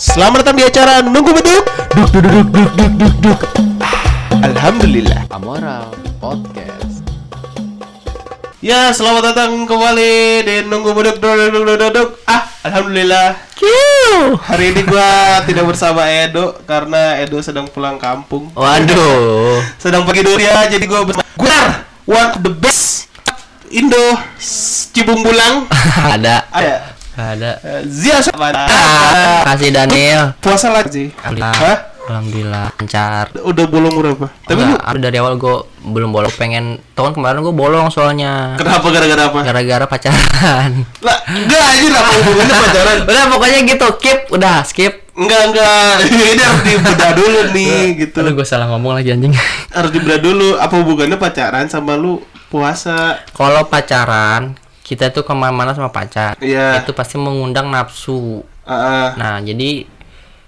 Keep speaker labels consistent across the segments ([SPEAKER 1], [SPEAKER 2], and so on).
[SPEAKER 1] Selamat datang di acara Nunggu Beduk Duk duk duk duk duk duk duk Alhamdulillah
[SPEAKER 2] Amoral Podcast.
[SPEAKER 1] Ya selamat datang kembali di Nunggu Beduk duk duk duk duk duk, duk. Ah Alhamdulillah Hari ini gua tidak bersama Edo Karena Edo sedang pulang kampung
[SPEAKER 2] Waduh.
[SPEAKER 1] Sedang pergi dulu ya Jadi gua bersama Gunar One of the best Indo Cibung Bulang
[SPEAKER 2] ada.
[SPEAKER 1] Ada
[SPEAKER 2] Ada.
[SPEAKER 1] Zia Sabana
[SPEAKER 2] Ah, kasih Daniel.
[SPEAKER 1] Puasa lagi
[SPEAKER 2] Alhamdulillah.
[SPEAKER 1] Hah?
[SPEAKER 2] Alhamdulillah lancar.
[SPEAKER 1] Udah bolong berapa? Tapi lu
[SPEAKER 2] Enggak, dari awal gue belum bolong pengen tahun kemarin gue bolong soalnya
[SPEAKER 1] Kenapa gara-gara apa?
[SPEAKER 2] gara-gara pacaran
[SPEAKER 1] Lah, enggak aja lah hubungannya pacaran.
[SPEAKER 2] udah pokoknya gitu skip udah skip
[SPEAKER 1] Enggak, enggak. Ini harus dibedah dulu nih gitu.
[SPEAKER 2] Aduh gue salah ngomong lagi anjing
[SPEAKER 1] Harus dibedah dulu apa hubungannya pacaran sama lu puasa.
[SPEAKER 2] kalau pacaran kita tuh ke mana-mana sama pacar
[SPEAKER 1] Iya.
[SPEAKER 2] itu pasti mengundang nafsu
[SPEAKER 1] Ah, ah.
[SPEAKER 2] nah jadi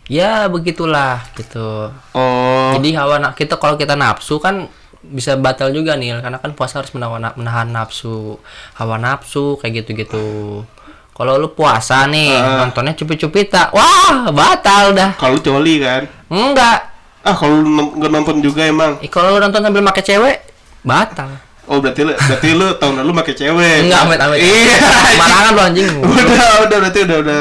[SPEAKER 2] ya begitulah gitu
[SPEAKER 1] oh.
[SPEAKER 2] Jadi hawa na- kita kalau kita nafsu kan bisa batal juga nih karena kan puasa harus menahan, menahan nafsu, hawa nafsu kayak gitu-gitu. Kalau lu puasa nih
[SPEAKER 1] Heeh.
[SPEAKER 2] nontonnya cupi-cupi tak, wah batal dah.
[SPEAKER 1] Kalau coli kan.
[SPEAKER 2] Enggak.
[SPEAKER 1] Ah, kalau nggak nonton juga emang.
[SPEAKER 2] Eh, kalau lu nonton sambil pakai cewek batal.
[SPEAKER 1] Oh, berarti lu berarti lu tahun lalu pakai cewek.
[SPEAKER 2] Enggak amit-amit.
[SPEAKER 1] Iya.
[SPEAKER 2] Sembarangan lu anjing.
[SPEAKER 1] udah, udah berarti udah udah.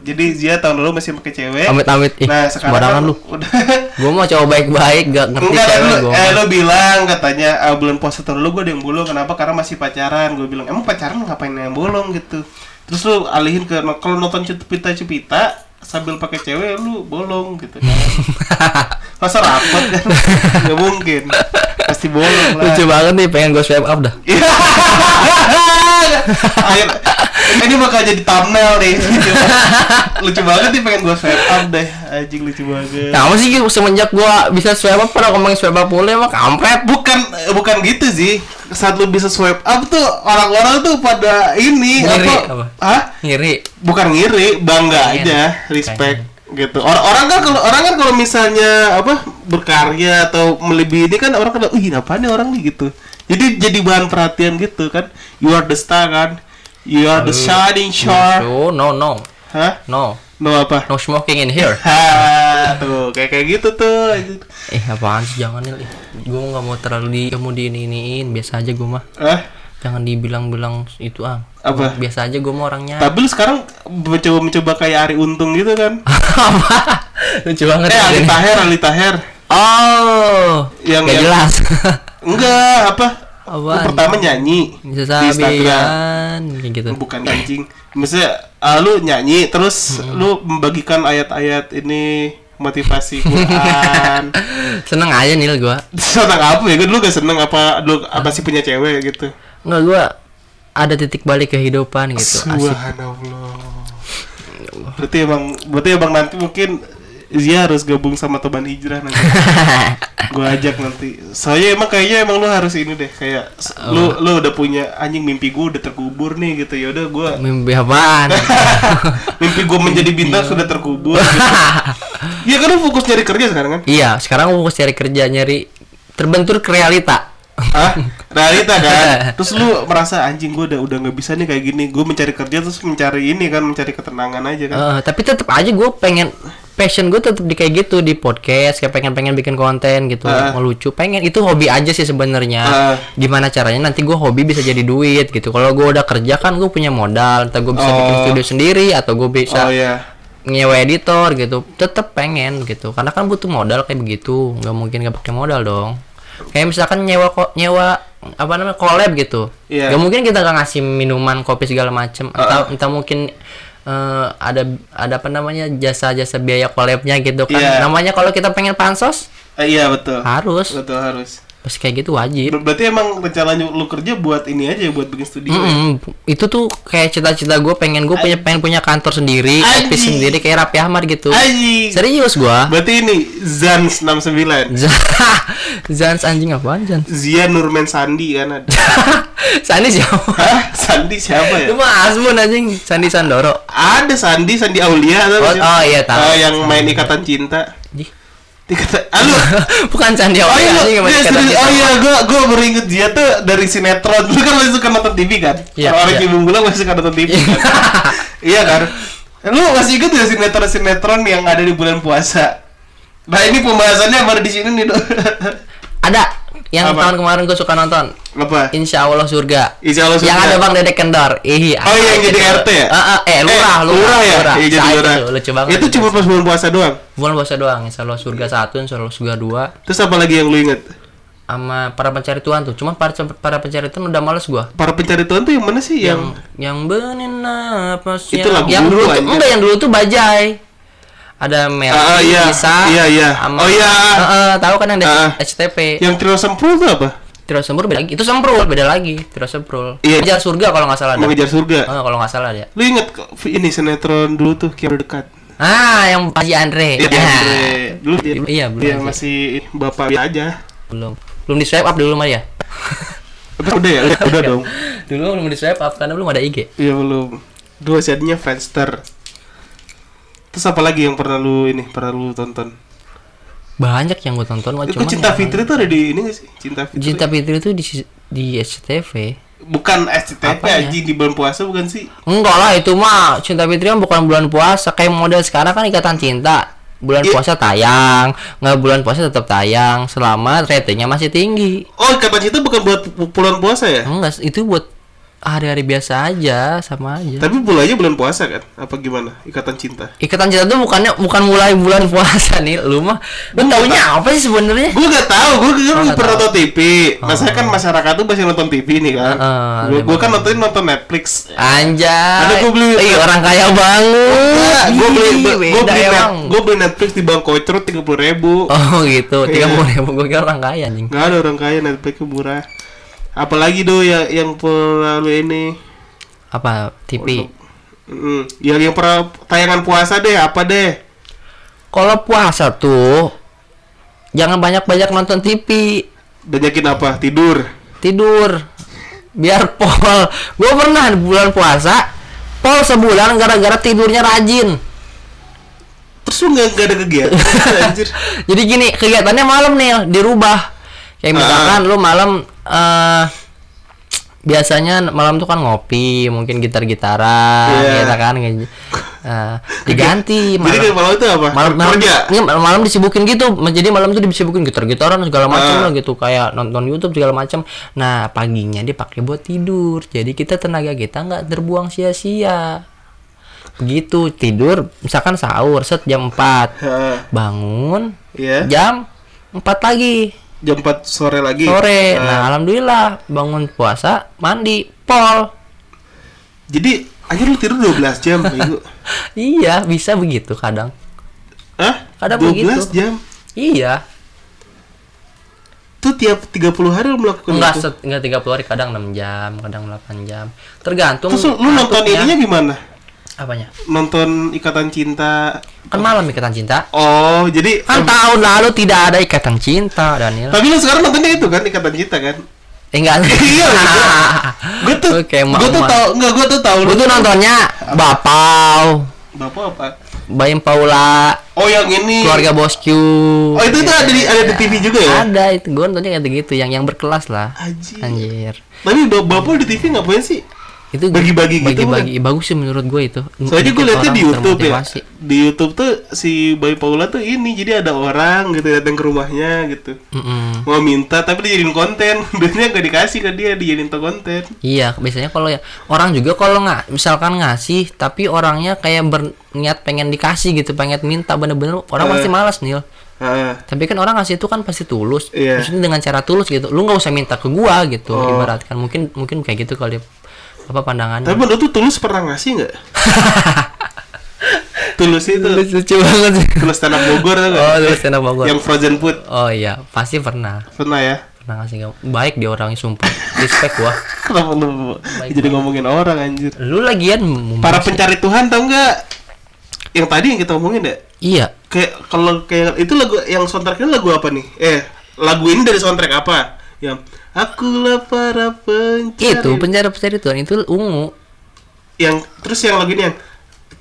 [SPEAKER 1] Jadi Zia tahun lalu masih pakai cewek.
[SPEAKER 2] Amit-amit. Ih,
[SPEAKER 1] Nah, sekarang
[SPEAKER 2] sembarangan
[SPEAKER 1] kan
[SPEAKER 2] lu.
[SPEAKER 1] Udah.
[SPEAKER 2] Gua mau coba baik-baik gak ngerti
[SPEAKER 1] Enggak,
[SPEAKER 2] cewek
[SPEAKER 1] lu,
[SPEAKER 2] gua.
[SPEAKER 1] eh, lu bilang katanya ah, bulan puasa tahun lu gue ada yang bolong kenapa karena masih pacaran gue bilang emang pacaran ngapain yang bolong gitu terus lu alihin ke kalau nonton cupita cupita sambil pakai cewek lu bolong gitu kan masa rapot kan nggak mungkin pasti bolong lah
[SPEAKER 2] Lucu banget nih pengen gue swipe up dah.
[SPEAKER 1] Iya. Akhir, ini bakal jadi thumbnail nih lucu, lucu banget nih pengen gue swipe up deh anjing lucu banget
[SPEAKER 2] apa sih semenjak gua bisa swipe up pernah ngomongin swipe up mulai emang kampret.
[SPEAKER 1] bukan bukan gitu sih saat lu bisa swipe up tuh orang-orang tuh pada ini
[SPEAKER 2] Ngiri,
[SPEAKER 1] apa,
[SPEAKER 2] apa?
[SPEAKER 1] Hah?
[SPEAKER 2] Ngiri.
[SPEAKER 1] bukan ngiri bangga
[SPEAKER 2] Pengen.
[SPEAKER 1] aja respect gitu. Orang orang kan kalau orang kan kalau misalnya apa berkarya atau melebihi ini kan orang kan ih apa nih orang nih? gitu. Jadi jadi bahan perhatian gitu kan. You are the star kan. You are the shining star
[SPEAKER 2] Oh, no, no.
[SPEAKER 1] hah?
[SPEAKER 2] No.
[SPEAKER 1] no apa?
[SPEAKER 2] No smoking in here.
[SPEAKER 1] ha tuh kayak kayak gitu tuh.
[SPEAKER 2] Eh, apaan sih? Jangan nih. Gue nggak mau terlalu di kamu di ini iniin biasa aja gue mah.
[SPEAKER 1] ah
[SPEAKER 2] Jangan dibilang-bilang itu ah.
[SPEAKER 1] Apa?
[SPEAKER 2] Biasa aja gue mau orangnya.
[SPEAKER 1] Tapi lu sekarang mencoba mencoba kayak Ari Untung gitu kan?
[SPEAKER 2] Apa? Lucu banget.
[SPEAKER 1] eh Ali. Taher, Ali Taher.
[SPEAKER 2] Oh.
[SPEAKER 1] Yang-
[SPEAKER 2] Gak
[SPEAKER 1] yang-
[SPEAKER 2] jelas.
[SPEAKER 1] Enggak, apa? Lu
[SPEAKER 2] Apaan?
[SPEAKER 1] pertama nyanyi
[SPEAKER 2] Bisa
[SPEAKER 1] di Instagram.
[SPEAKER 2] kayak gitu.
[SPEAKER 1] Bukan anjing. Maksudnya ah, lu nyanyi terus lu membagikan ayat-ayat ini motivasi Quran.
[SPEAKER 2] Seneng aja nih gua.
[SPEAKER 1] seneng apa ya? Dulu gak seneng apa lu apa sih punya cewek gitu.
[SPEAKER 2] Nggak gua ada titik balik kehidupan gitu. Asik.
[SPEAKER 1] Subhanallah. Berarti emang berarti emang nanti mungkin Zia harus gabung sama teman hijrah nanti. gua ajak nanti. Soalnya emang kayaknya emang lu harus ini deh kayak s- lu lu udah punya anjing mimpi gua udah terkubur nih gitu. Ya udah gua
[SPEAKER 2] Mimpi apaan?
[SPEAKER 1] mimpi gua menjadi bintang sudah terkubur. Gitu. Iya kan lu fokus nyari kerja sekarang kan?
[SPEAKER 2] iya, sekarang gua fokus cari kerja nyari terbentur ke realita.
[SPEAKER 1] Hah? Realita kan. Terus lu merasa anjing gua udah udah nggak bisa nih kayak gini. Gua mencari kerja terus mencari ini kan mencari ketenangan aja kan.
[SPEAKER 2] Eh, tapi tetap aja gue pengen passion gue tetap di kayak gitu di podcast kayak pengen pengen bikin konten gitu
[SPEAKER 1] Ah.
[SPEAKER 2] mau lucu pengen itu hobi aja sih sebenarnya
[SPEAKER 1] Ah.
[SPEAKER 2] gimana caranya nanti gue hobi bisa jadi duit gitu kalau gue udah kerja kan gue punya modal entah gue bisa bikin
[SPEAKER 1] Oh.
[SPEAKER 2] studio sendiri atau gue bisa
[SPEAKER 1] Oh iya.
[SPEAKER 2] nyewa editor gitu tetap pengen gitu karena kan butuh modal kayak begitu nggak mungkin nggak pakai modal dong kayak misalkan nyewa kok nyewa apa namanya collab gitu
[SPEAKER 1] Iya.
[SPEAKER 2] nggak mungkin kita nggak ngasih minuman kopi segala macem entah entah mungkin eh, ada ada apa namanya jasa-jasa biaya collabnya gitu kan
[SPEAKER 1] Iya.
[SPEAKER 2] namanya kalau kita pengen pansos
[SPEAKER 1] Eh, iya betul.
[SPEAKER 2] harus
[SPEAKER 1] Betul harus.
[SPEAKER 2] Pasti kayak gitu wajib
[SPEAKER 1] Ber- Berarti emang rencana lu kerja buat ini aja buat bikin studio. ya?
[SPEAKER 2] Mm-mm. itu tuh kayak cita-cita gue pengen gue punya pengen punya kantor sendiri
[SPEAKER 1] Anjing.
[SPEAKER 2] office sendiri kayak Raffi Ahmad gitu
[SPEAKER 1] Anjing.
[SPEAKER 2] serius gua
[SPEAKER 1] Berarti ini Zans 69.
[SPEAKER 2] Zans anjing apaan Zans?
[SPEAKER 1] Zia Nurmen Sandi kan ada.
[SPEAKER 2] Sandi siapa?
[SPEAKER 1] Hah? Sandi siapa ya?
[SPEAKER 2] Itu mah Asmun anjing, Sandi Sandoro.
[SPEAKER 1] Ada Sandi Sandi Aulia atau
[SPEAKER 2] Oh,
[SPEAKER 1] siapa?
[SPEAKER 2] oh iya tahu.
[SPEAKER 1] Eh, yang main ikatan cinta. Halo.
[SPEAKER 2] Bukan Sandi
[SPEAKER 1] Oh iya,
[SPEAKER 2] anjing
[SPEAKER 1] serius. oh iya, gua gua baru inget dia tuh dari sinetron. Lu kan masih suka nonton TV kan?
[SPEAKER 2] Iya,
[SPEAKER 1] Orang. Cibung Bulang masih suka nonton TV kan? iya kan? Lu masih inget gak sinetron-sinetron yang ada di bulan puasa? Nah ini pembahasannya baru di sini nih.
[SPEAKER 2] Ada yang
[SPEAKER 1] Apa?
[SPEAKER 2] tahun kemarin gue suka nonton.
[SPEAKER 1] Apa?
[SPEAKER 2] Insya Allah surga.
[SPEAKER 1] Insya Allah
[SPEAKER 2] Yang
[SPEAKER 1] surga.
[SPEAKER 2] ada Bang Dedek Kendor. Ih,
[SPEAKER 1] Oh iya yang jadi RT ya?
[SPEAKER 2] Ah, ah, eh, lurah, lurah,
[SPEAKER 1] ya? Iya jadi lurah.
[SPEAKER 2] itu, lucu banget.
[SPEAKER 1] Itu cuma pas bulan puasa doang.
[SPEAKER 2] bulan puasa doang. Insya Allah surga satu, Insya Allah surga dua.
[SPEAKER 1] Terus apa lagi yang lu inget?
[SPEAKER 2] Sama para pencari Tuhan tuh. Cuman para para pencari Tuhan udah males gua.
[SPEAKER 1] Para pencari Tuhan tuh yang mana sih?
[SPEAKER 2] Yang
[SPEAKER 1] Yang,
[SPEAKER 2] yang benin napas
[SPEAKER 1] Itu lagu
[SPEAKER 2] yang
[SPEAKER 1] dulu,
[SPEAKER 2] tuh enggak yang dulu tuh Bajai. Ada Mel,
[SPEAKER 1] Ah, iya.
[SPEAKER 2] Isa,
[SPEAKER 1] Iya, iya.
[SPEAKER 2] sama-
[SPEAKER 1] Oh, iya.
[SPEAKER 2] Heeh, tahu kan yang
[SPEAKER 1] Ah.
[SPEAKER 2] SCTP.
[SPEAKER 1] yang Trio Sempul tuh apa?
[SPEAKER 2] Tiro Semprul beda lagi. Itu Semprul beda lagi. Tiro Semprul.
[SPEAKER 1] Iya.
[SPEAKER 2] Mengejar surga kalau nggak salah.
[SPEAKER 1] Mengejar surga.
[SPEAKER 2] Oh, kalau nggak salah dia.
[SPEAKER 1] Lu inget ini sinetron dulu tuh kian dekat.
[SPEAKER 2] Ah, yang Haji Andre.
[SPEAKER 1] Iya,
[SPEAKER 2] Ah.
[SPEAKER 1] Andre. Dulu dia,
[SPEAKER 2] Iya, belum
[SPEAKER 1] dia
[SPEAKER 2] sih.
[SPEAKER 1] masih bapak dia aja.
[SPEAKER 2] Belum. Belum di swipe up dulu mah ya.
[SPEAKER 1] Udah, udah ya, udah, udah dong.
[SPEAKER 2] Dulu belum di swipe up karena belum ada IG.
[SPEAKER 1] Iya belum. Dua jadinya Friendster. Terus apa lagi yang pernah lu ini pernah lu tonton?
[SPEAKER 2] Banyak yang gue tonton.
[SPEAKER 1] Itu Cinta Fitri tuh ada di ini gak sih? Cinta Fitri.
[SPEAKER 2] Cinta Fitri itu di di SCTV.
[SPEAKER 1] Bukan SCTV aja di bulan puasa bukan sih?
[SPEAKER 2] Enggak lah itu mah Cinta Fitri kan bukan bulan puasa kayak model sekarang kan ikatan cinta bulan
[SPEAKER 1] Iya.
[SPEAKER 2] puasa tayang nggak bulan puasa tetap tayang selama ratingnya masih tinggi
[SPEAKER 1] Oh, kata cinta bukan buat bulan puasa ya?
[SPEAKER 2] enggak itu buat hari-hari biasa aja sama aja
[SPEAKER 1] Tapi bulannya bulan puasa kan? Apa gimana? Ikatan cinta.
[SPEAKER 2] ikatan cinta tuh bukannya bukan mulai bulan puasa nih lu mah lu taunya apa sih sebenarnya
[SPEAKER 1] Gue gak tahu, gue kan
[SPEAKER 2] Oh, nggak
[SPEAKER 1] pernah nonton TV. Maksudnya kan masyarakat tuh masih nonton TV nih kan.
[SPEAKER 2] Heeh,
[SPEAKER 1] gue kan nonton nonton Netflix.
[SPEAKER 2] anjay
[SPEAKER 1] Ada gua beli-
[SPEAKER 2] Ih, orang kaya banget
[SPEAKER 1] gue beli gue beli gue beli Netflix di Bang Kocrot tiga puluh ribu.
[SPEAKER 2] oh gitu
[SPEAKER 1] Iya.
[SPEAKER 2] tiga puluh ribu gue kira orang kaya anjing
[SPEAKER 1] Gak ada orang kaya Netflixnya murah. Apalagi do ya yang pelalu ini.
[SPEAKER 2] apa TV
[SPEAKER 1] Mm, yang yang pernah tayangan puasa deh apa deh?
[SPEAKER 2] Kalau puasa tuh jangan banyak-banyak nonton TV,
[SPEAKER 1] Banyakin apa? Tidur.
[SPEAKER 2] tidur. Biar pol. Gue pernah di bulan puasa pol sebulan gara-gara tidurnya rajin.
[SPEAKER 1] Terus lu nggak nggak ada kegiatan? Anjir.
[SPEAKER 2] Jadi gini, kegiatannya malam nih dirubah. Kayak misalkan lu malam eh biasanya malam tuh kan ngopi, mungkin gitar-gitaran,
[SPEAKER 1] Iya.
[SPEAKER 2] gitu kan. Eh, diganti
[SPEAKER 1] Jadi
[SPEAKER 2] malam.
[SPEAKER 1] kayak malam itu apa?
[SPEAKER 2] malam malam,
[SPEAKER 1] kerja.
[SPEAKER 2] malam, malam disibukin gitu jadi malam tuh disibukin gitar-gitaran segala macam
[SPEAKER 1] Ah.
[SPEAKER 2] lah gitu kayak nonton YouTube segala macam nah paginya dipakai buat tidur jadi kita tenaga kita nggak terbuang sia-sia begitu tidur misalkan sahur set jam 4
[SPEAKER 1] Heeh.
[SPEAKER 2] bangun
[SPEAKER 1] Iya.
[SPEAKER 2] jam 4 lagi
[SPEAKER 1] Jam 4 sore lagi.
[SPEAKER 2] sore
[SPEAKER 1] Ah.
[SPEAKER 2] nah alhamdulillah bangun puasa mandi pol
[SPEAKER 1] Jadi akhir lu tidur 12 jam minggu.
[SPEAKER 2] iya bisa begitu kadang
[SPEAKER 1] Hah?
[SPEAKER 2] Kadang
[SPEAKER 1] 12
[SPEAKER 2] begitu.
[SPEAKER 1] jam.
[SPEAKER 2] iya
[SPEAKER 1] Tuh tiap 30 hari lu melakukan
[SPEAKER 2] Enggak,
[SPEAKER 1] itu.
[SPEAKER 2] enggak 30 hari, kadang 6 jam, kadang 8 jam. Tergantung.
[SPEAKER 1] Terus lu, nonton ininya gimana?
[SPEAKER 2] Apanya?
[SPEAKER 1] Nonton Ikatan Cinta.
[SPEAKER 2] Kan malam ikatan cinta.
[SPEAKER 1] Oh, jadi
[SPEAKER 2] Kan tahun lalu tidak ada ikatan cinta, Daniel.
[SPEAKER 1] Tapi lu sekarang nontonnya itu kan Ikatan Cinta kan?
[SPEAKER 2] Eh, enggak.
[SPEAKER 1] Iya, Gue tuh
[SPEAKER 2] Oke,
[SPEAKER 1] gue tuh tau enggak gue tuh tahu
[SPEAKER 2] Gue tuh nontonnya Bapau,
[SPEAKER 1] Bapak apa?
[SPEAKER 2] Bayem Paula,
[SPEAKER 1] Oh, yang ini.
[SPEAKER 2] keluarga Bosku.
[SPEAKER 1] Oh, itu tuh ada di ada di TV juga ya?
[SPEAKER 2] Ada itu, gue nontonnya kayak gitu, yang yang berkelas lah.
[SPEAKER 1] Anjir.
[SPEAKER 2] Anjir.
[SPEAKER 1] Tapi bap- Bapak di TV ngapain sih?
[SPEAKER 2] Itu
[SPEAKER 1] Bagi-bagi gitu,
[SPEAKER 2] Bagi-bagi bagus sih menurut gue itu.
[SPEAKER 1] Soalnya gue liatnya di YouTube ya. Di YouTube tuh si Bayi Paula tuh ini jadi ada orang gitu datang ke rumahnya gitu.
[SPEAKER 2] Mm-mm.
[SPEAKER 1] Mau minta tapi dijadiin konten. Duitnya gak dikasih ke dia, dijadiin tuh konten.
[SPEAKER 2] Iya, biasanya kalau ya orang juga kalau nggak misalkan ngasih tapi orangnya kayak berniat pengen dikasih gitu, pengen minta bener-bener orang
[SPEAKER 1] Eh.
[SPEAKER 2] pasti malas nih.
[SPEAKER 1] Ah,
[SPEAKER 2] Tapi kan orang ngasih itu kan pasti tulus.
[SPEAKER 1] Iya.
[SPEAKER 2] Maksudnya dengan cara tulus gitu. Lu nggak usah minta ke gua gitu.
[SPEAKER 1] Oh.
[SPEAKER 2] Ibaratkan mungkin mungkin kayak gitu kali apa pandangannya.
[SPEAKER 1] tapi menurut tuh tulus pernah ngasih nggak? tulus itu
[SPEAKER 2] lucu banget sih.
[SPEAKER 1] tulus tanah Bogor tuh
[SPEAKER 2] Oh, tulus Tanah Bogor.
[SPEAKER 1] Yang frozen food
[SPEAKER 2] Oh iya, pasti pernah.
[SPEAKER 1] pernah ya?
[SPEAKER 2] Pernah ngasih kamu. Baik dia orangnya sumpah. Respect gua.
[SPEAKER 1] Kenapa lu jadi ngomongin orang anjir?
[SPEAKER 2] Lu lagian
[SPEAKER 1] Para pencari Tuhan tau nggak? Yang tadi yang kita omongin ya?
[SPEAKER 2] Iya.
[SPEAKER 1] Kayak kalau kayak itu lagu yang soundtracknya lagu apa nih? Eh, lagu ini dari soundtrack apa? Yang akulah para pencari.
[SPEAKER 2] Itu penjara-penjara Tuhan itu ungu.
[SPEAKER 1] Yang terus yang lagu ini yang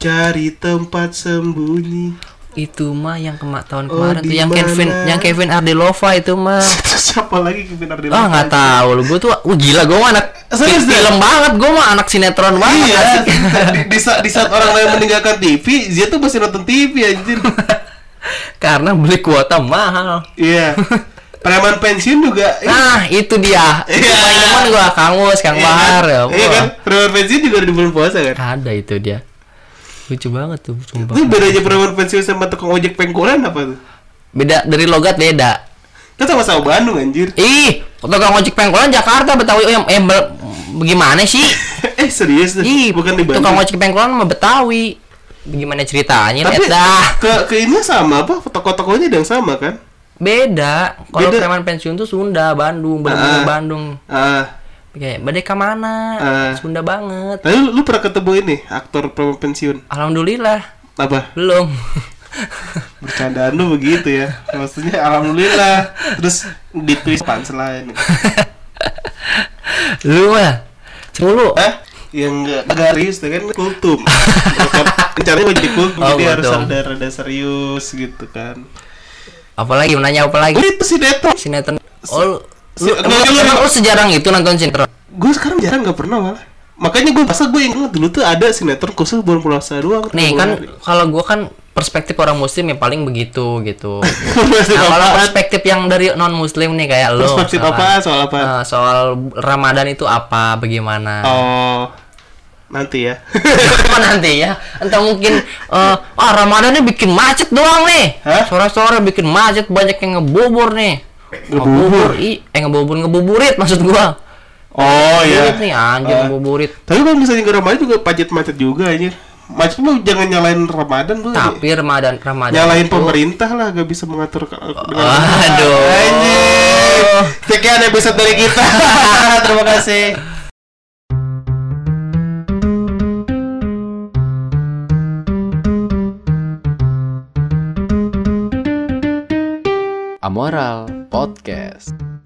[SPEAKER 1] cari tempat sembunyi.
[SPEAKER 2] Itu mah yang kema tahun
[SPEAKER 1] Oh,
[SPEAKER 2] kemarin tuh yang Kevin yang Kevin Ardelova itu mah.
[SPEAKER 1] Siapa lagi Kevin Ardila?
[SPEAKER 2] Ah nggak tahu lu gue tuh wah gila gue mah anak
[SPEAKER 1] Serius,
[SPEAKER 2] film banget gue mah anak sinetron banget
[SPEAKER 1] Iya, di, di, saat, di saat orang lain meninggalkan TV, dia tuh masih nonton TV anjir.
[SPEAKER 2] karena beli kuota mahal
[SPEAKER 1] Iya. Preman pensiun juga. iya.
[SPEAKER 2] nah itu dia itu
[SPEAKER 1] Iya.
[SPEAKER 2] paling gue Kang Mus Kang
[SPEAKER 1] Iya
[SPEAKER 2] Bahar
[SPEAKER 1] kan?
[SPEAKER 2] ya
[SPEAKER 1] Iya kan? Preman pensiun juga di bulan puasa kan?
[SPEAKER 2] ada itu dia lucu banget tuh sumpah
[SPEAKER 1] Itu bedanya preman pensiun sama tukang ojek pengkolan apa tuh?
[SPEAKER 2] beda dari logat beda
[SPEAKER 1] Kan sama-sama Bandung anjir.
[SPEAKER 2] ih tukang ojek pengkolan Jakarta Betawi oh, yang eh, bagaimana sih
[SPEAKER 1] eh serius tuh?
[SPEAKER 2] ih
[SPEAKER 1] Bukan di Bandung.
[SPEAKER 2] tukang ojek pengkolan mah Betawi gimana ceritanya
[SPEAKER 1] Tapi ke ke ini sama apa? Toko-tokonya yang sama kan?
[SPEAKER 2] Beda kalau preman pensiun tuh Sunda Bandung bener-bener
[SPEAKER 1] Ah.
[SPEAKER 2] Bandung
[SPEAKER 1] Ah,
[SPEAKER 2] kayak badeka mana
[SPEAKER 1] Ah.
[SPEAKER 2] Sunda banget
[SPEAKER 1] tapi lu, lu pernah ketemu ini aktor preman pensiun?
[SPEAKER 2] alhamdulillah
[SPEAKER 1] Apa?
[SPEAKER 2] belum
[SPEAKER 1] Bercandaan lu begitu ya. Maksudnya alhamdulillah. Terus di twist punchline.
[SPEAKER 2] lu mah mulu
[SPEAKER 1] Hah? Yang enggak tuh kan kultum. Rencananya mau jadi kultum
[SPEAKER 2] Oh,
[SPEAKER 1] jadi harus
[SPEAKER 2] kultum.
[SPEAKER 1] ada rada serius gitu kan.
[SPEAKER 2] Apalagi mau nanya apa lagi
[SPEAKER 1] itu si Deto.
[SPEAKER 2] sinetron oh lu,
[SPEAKER 1] Si-
[SPEAKER 2] lu, emang,
[SPEAKER 1] lu- lu-
[SPEAKER 2] emang lu sejarang itu nonton sinetron
[SPEAKER 1] Gue sekarang jarang nggak pernah malah. Makanya gue masa gue ingat dulu tuh ada sinetron khusus bulan puasa doang.
[SPEAKER 2] nih kan kalau gua kan perspektif orang muslim ya paling begitu gitu nah kalau perspektif yang dari non muslim nih kayak lu
[SPEAKER 1] Perspektif
[SPEAKER 2] misalkan,
[SPEAKER 1] apaan? Soal apaan?
[SPEAKER 2] eh, soal ramadan itu apa bagaimana
[SPEAKER 1] Oh, nanti ya.
[SPEAKER 2] apa nanti ya entah mungkin eh ah Ramadannya bikin macet doang nih sore-sore bikin macet banyak yang ngebobor nih
[SPEAKER 1] Ngebubur?
[SPEAKER 2] i eh ngebobor ngebuburit maksud gua
[SPEAKER 1] oh iya.
[SPEAKER 2] nih anjir
[SPEAKER 1] Ah.
[SPEAKER 2] ngebuburit
[SPEAKER 1] Tapi kalau misalnya nggak Ramadan juga macet-macet juga anjir. Macet mah jangan nyalain Ramadan tuh.
[SPEAKER 2] tapi Ramadan Ramadan
[SPEAKER 1] nyalain
[SPEAKER 2] itu-
[SPEAKER 1] pemerintah lah gak bisa mengatur ke- dengan
[SPEAKER 2] Aduh.
[SPEAKER 1] anjir sekian episode dari kita terima kasih
[SPEAKER 3] Amoral Podcast.